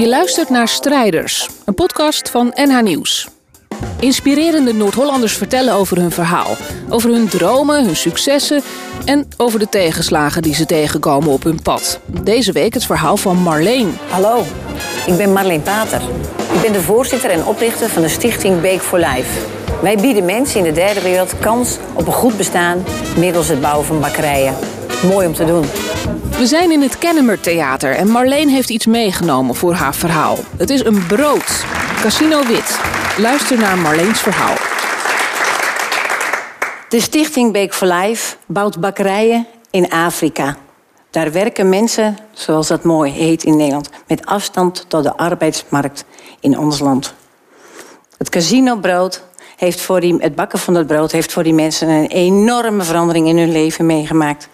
Je luistert naar Strijders, een podcast van NH Nieuws. Inspirerende Noord-Hollanders vertellen over hun verhaal. Over hun dromen, hun successen en over de tegenslagen die ze tegenkomen op hun pad. Deze week het verhaal van Marleen. Hallo, ik ben Marleen Pater. Ik ben de voorzitter en oprichter van de stichting Bake for Life. Wij bieden mensen in de derde wereld kans op een goed bestaan middels het bouwen van bakkerijen. Mooi om te doen. We zijn in het Kennemer Theater en Marleen heeft iets meegenomen voor haar verhaal. Het is een brood. Casino Wit. Luister naar Marleens verhaal. De stichting Bake for Life bouwt bakkerijen in Afrika. Daar werken mensen, zoals dat mooi heet in Nederland, met afstand tot de arbeidsmarkt in ons land. Het casinobrood heeft voor die, het bakken van dat brood heeft voor die mensen een enorme verandering in hun leven meegemaakt.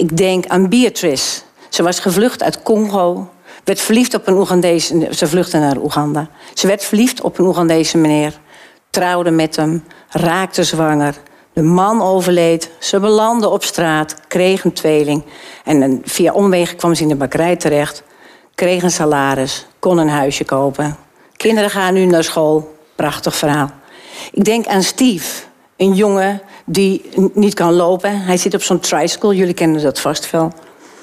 Ik denk aan Beatrice. Ze was gevlucht uit Congo, werd verliefd op een Oegandese. Ze vluchtte naar Oeganda. Ze werd verliefd op een Oegandese meneer, trouwde met hem, raakte zwanger. De man overleed, ze belandde op straat, kreeg een tweeling. En via omwegen kwam ze in de bakkerij terecht, kreeg een salaris, kon een huisje kopen. Kinderen gaan nu naar school. Prachtig verhaal. Ik denk aan Steve, een jongen die niet kan lopen. Hij zit op zo'n tricycle, jullie kennen dat vast wel.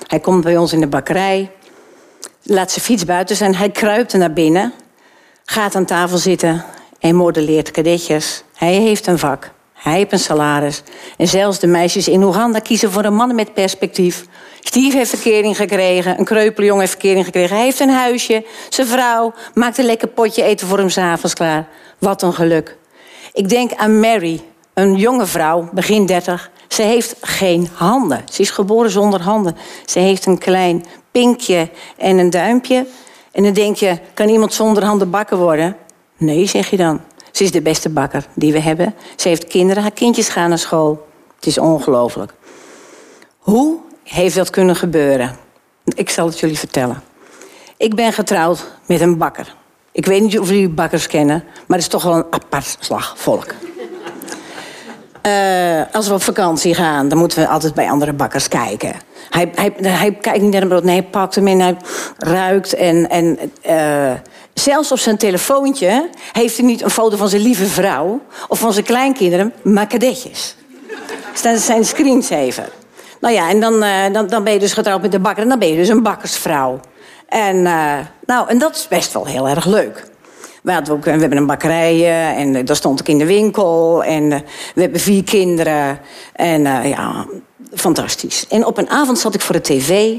Hij komt bij ons in de bakkerij, laat zijn fiets buiten zijn. Hij kruipt naar binnen, gaat aan tafel zitten en modelleert kadetjes. Hij heeft een vak, hij heeft een salaris. En zelfs de meisjes in Oeganda kiezen voor een man met perspectief. Steve heeft verkering gekregen, een kreupele jongen heeft verkering gekregen. Hij heeft een huisje, zijn vrouw maakt een lekker potje eten voor hem s'avonds klaar. Wat een geluk. Ik denk aan Mary, een jonge vrouw, begin 30. Ze heeft geen handen. Ze is geboren zonder handen. Ze heeft een klein pinkje en een duimpje. En dan denk je, kan iemand zonder handen bakken worden? Nee, zeg je dan. Ze is de beste bakker die we hebben. Ze heeft kinderen, haar kindjes gaan naar school. Het is ongelooflijk. Hoe heeft dat kunnen gebeuren? Ik zal het jullie vertellen. Ik ben getrouwd met een bakker. Ik weet niet of jullie bakkers kennen, maar het is toch wel een apart slag volk. Uh, als we op vakantie gaan, dan moeten we altijd bij andere bakkers kijken. Hij, hij, hij kijkt niet naar een brood, nee, hij pakt hem in, hij ruikt. En, en uh, zelfs op zijn telefoontje heeft hij niet een foto van zijn lieve vrouw... of van zijn kleinkinderen, maar kadetjes. Dat is zijn screensaver. Nou ja, en dan, uh, dan, dan ben je dus getrouwd met de bakker... en dan ben je dus een bakkersvrouw. En, nou, en dat is best wel heel erg leuk. We, we hebben een bakkerij en uh, daar stond ik in de winkel. En uh, we hebben vier kinderen. En ja, fantastisch. En op een avond zat ik voor de tv.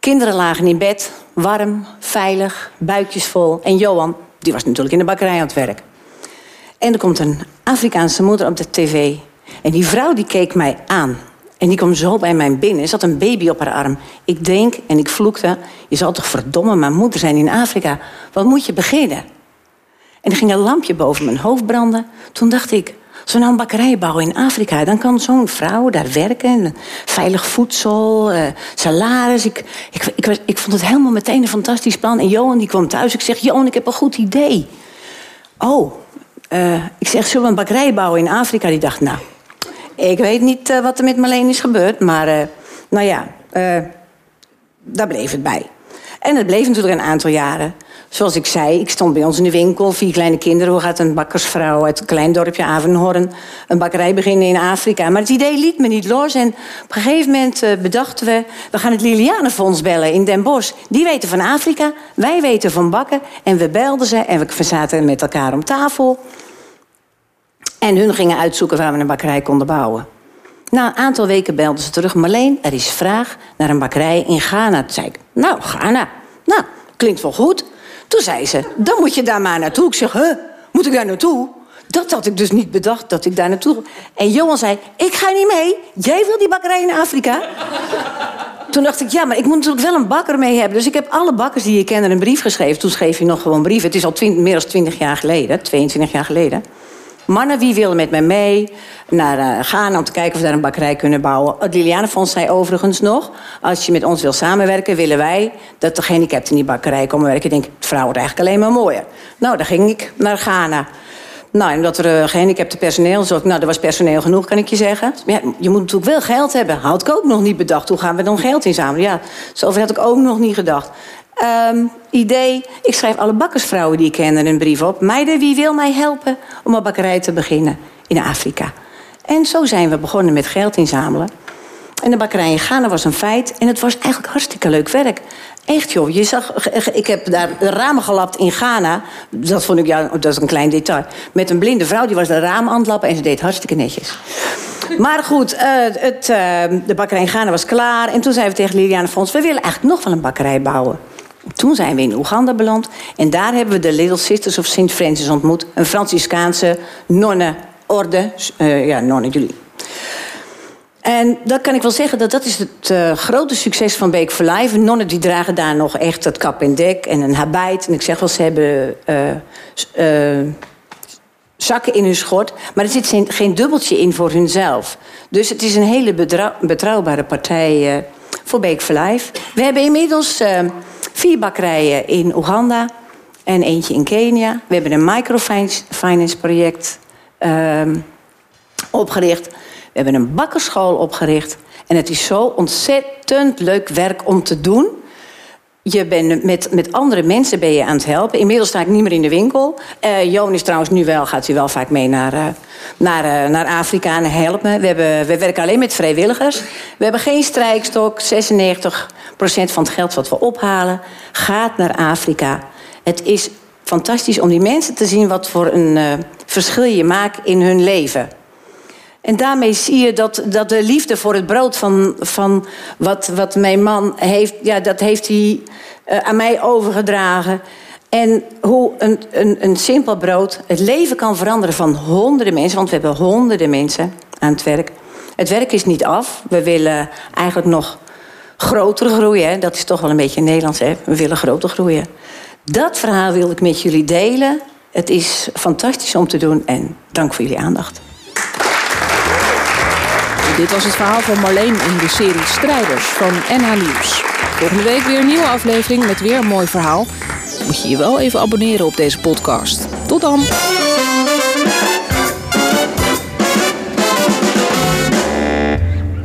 Kinderen lagen in bed, warm, veilig, buikjes vol. En Johan, die was natuurlijk in de bakkerij aan het werk. En er komt een Afrikaanse moeder op de tv. En die vrouw die keek mij aan. En die kwam zo bij mij binnen. Er zat een baby op haar arm. Ik denk en ik vloekte. Je zal toch verdomme mijn moeder zijn in Afrika. Wat moet je beginnen? En er ging een lampje boven mijn hoofd branden. Toen dacht ik, als we nou een bakkerij bouwen in Afrika... dan kan zo'n vrouw daar werken. Veilig voedsel, uh, salaris. Ik, ik, ik, ik, vond het helemaal meteen een fantastisch plan. En Johan die kwam thuis. Ik zeg, Johan, ik heb een goed idee. Oh, uh, ik zeg, zullen we een bakkerij bouwen in Afrika? Die dacht, nou... Ik weet niet uh, wat er met Marleen is gebeurd, maar uh, nou ja, uh, daar bleef het bij. En het bleef natuurlijk een aantal jaren. Zoals ik zei, ik stond bij ons in de winkel, vier kleine kinderen. Hoe gaat een bakkersvrouw uit een klein dorpje Avenhorn een bakkerij beginnen in Afrika? Maar het idee liet me niet los. En op een gegeven moment bedachten we, we gaan het Lilianenfonds bellen in Den Bosch. Die weten van Afrika, wij weten van bakken. En we belden ze en we zaten met elkaar om tafel. En hun gingen uitzoeken waar we een bakkerij konden bouwen. Na een aantal weken belden ze terug. Marleen, er is vraag naar een bakkerij in Ghana. Toen zei ik, nou, Ghana. Nou, klinkt wel goed. Toen zei ze, dan moet je daar maar naartoe. Ik zeg, huh, moet ik daar naartoe? Dat had ik dus niet bedacht, dat ik daar naartoe... En Johan zei, ik ga niet mee. Jij wil die bakkerij in Afrika? Toen dacht ik, ja, maar ik moet natuurlijk wel een bakker mee hebben. Dus ik heb alle bakkers die je kende een brief geschreven. Toen schreef je nog gewoon brieven. Het is al meer dan 20 jaar geleden, 22 jaar geleden. Mannen, wie willen met mij mee naar uh, Ghana om te kijken of we daar een bakkerij kunnen bouwen? Het Lilianenfonds zei overigens nog... als je met ons wil samenwerken, willen wij dat de gehandicapten in die bakkerij komen werken. Ik denk, het vrouw wordt eigenlijk alleen maar mooier. Nou, dan ging ik naar Ghana. Nou, omdat er uh, gehandicapte personeel was, nou, er was personeel genoeg, kan ik je zeggen. Ja, je moet natuurlijk wel geld hebben. Had ik ook nog niet bedacht. Hoe gaan we dan geld inzamelen? Ja, zover had ik ook nog niet gedacht. Ehm, idee, ik schrijf alle bakkersvrouwen die ik ken een brief op. Meiden, wie wil mij helpen om een bakkerij te beginnen in Afrika? En zo zijn we begonnen met geld inzamelen. En de bakkerij in Ghana was een feit. En het was eigenlijk hartstikke leuk werk. Echt joh, je zag, ik heb daar ramen gelapt in Ghana. Dat vond ik, ja, dat is een klein detail. Met een blinde vrouw, die was de ramen aan het lappen en ze deed hartstikke netjes. Maar goed, uh, het, uh, de bakkerij in Ghana was klaar. En toen zeiden we tegen Liliane Fons, we willen eigenlijk nog wel een bakkerij bouwen. Toen zijn we in Oeganda beland. En daar hebben we de Little Sisters of St. Francis ontmoet. Een Franciscaanse nonnenorde. Uh, ja, nonnen jullie. En dat kan ik wel zeggen, dat dat is het uh, grote succes van Beek for Life. Nonnen die dragen daar nog echt het kap en dek en een habit. En ik zeg wel, ze hebben uh, zakken in hun schort. Maar er zit geen dubbeltje in voor hunzelf. Dus het is een hele betrouwbare partij voor Beek for Life. We hebben inmiddels vier bakkerijen in Oeganda en eentje in Kenia. We hebben een microfinance project ehm, opgericht... We hebben een bakkerschool opgericht. En het is zo ontzettend leuk werk om te doen. Je bent met, met andere mensen ben je aan het helpen. Inmiddels sta ik niet meer in de winkel. Uh, Joon is trouwens nu wel, gaat hij wel vaak mee naar, uh, naar, uh, naar Afrika en helpen. We, hebben, we werken alleen met vrijwilligers. We hebben geen strijkstok. 96% van het geld wat we ophalen gaat naar Afrika. Het is fantastisch om die mensen te zien wat voor een verschil je maakt in hun leven. En daarmee zie je dat, dat de liefde voor het brood van, van wat, wat mijn man heeft, ja, dat heeft hij uh, aan mij overgedragen. En hoe een, een, een simpel brood het leven kan veranderen van honderden mensen. Want we hebben honderden mensen aan het werk. Het werk is niet af. We willen eigenlijk nog groter groeien. Dat is toch wel een beetje Nederlands. Hè? We willen groter groeien. Dat verhaal wil ik met jullie delen. Het is fantastisch om te doen en dank voor jullie aandacht. Dit was het verhaal van Marleen in de serie Strijders van NH Nieuws. Volgende week weer een nieuwe aflevering met weer een mooi verhaal. Moet je je wel even abonneren op deze podcast. Tot dan!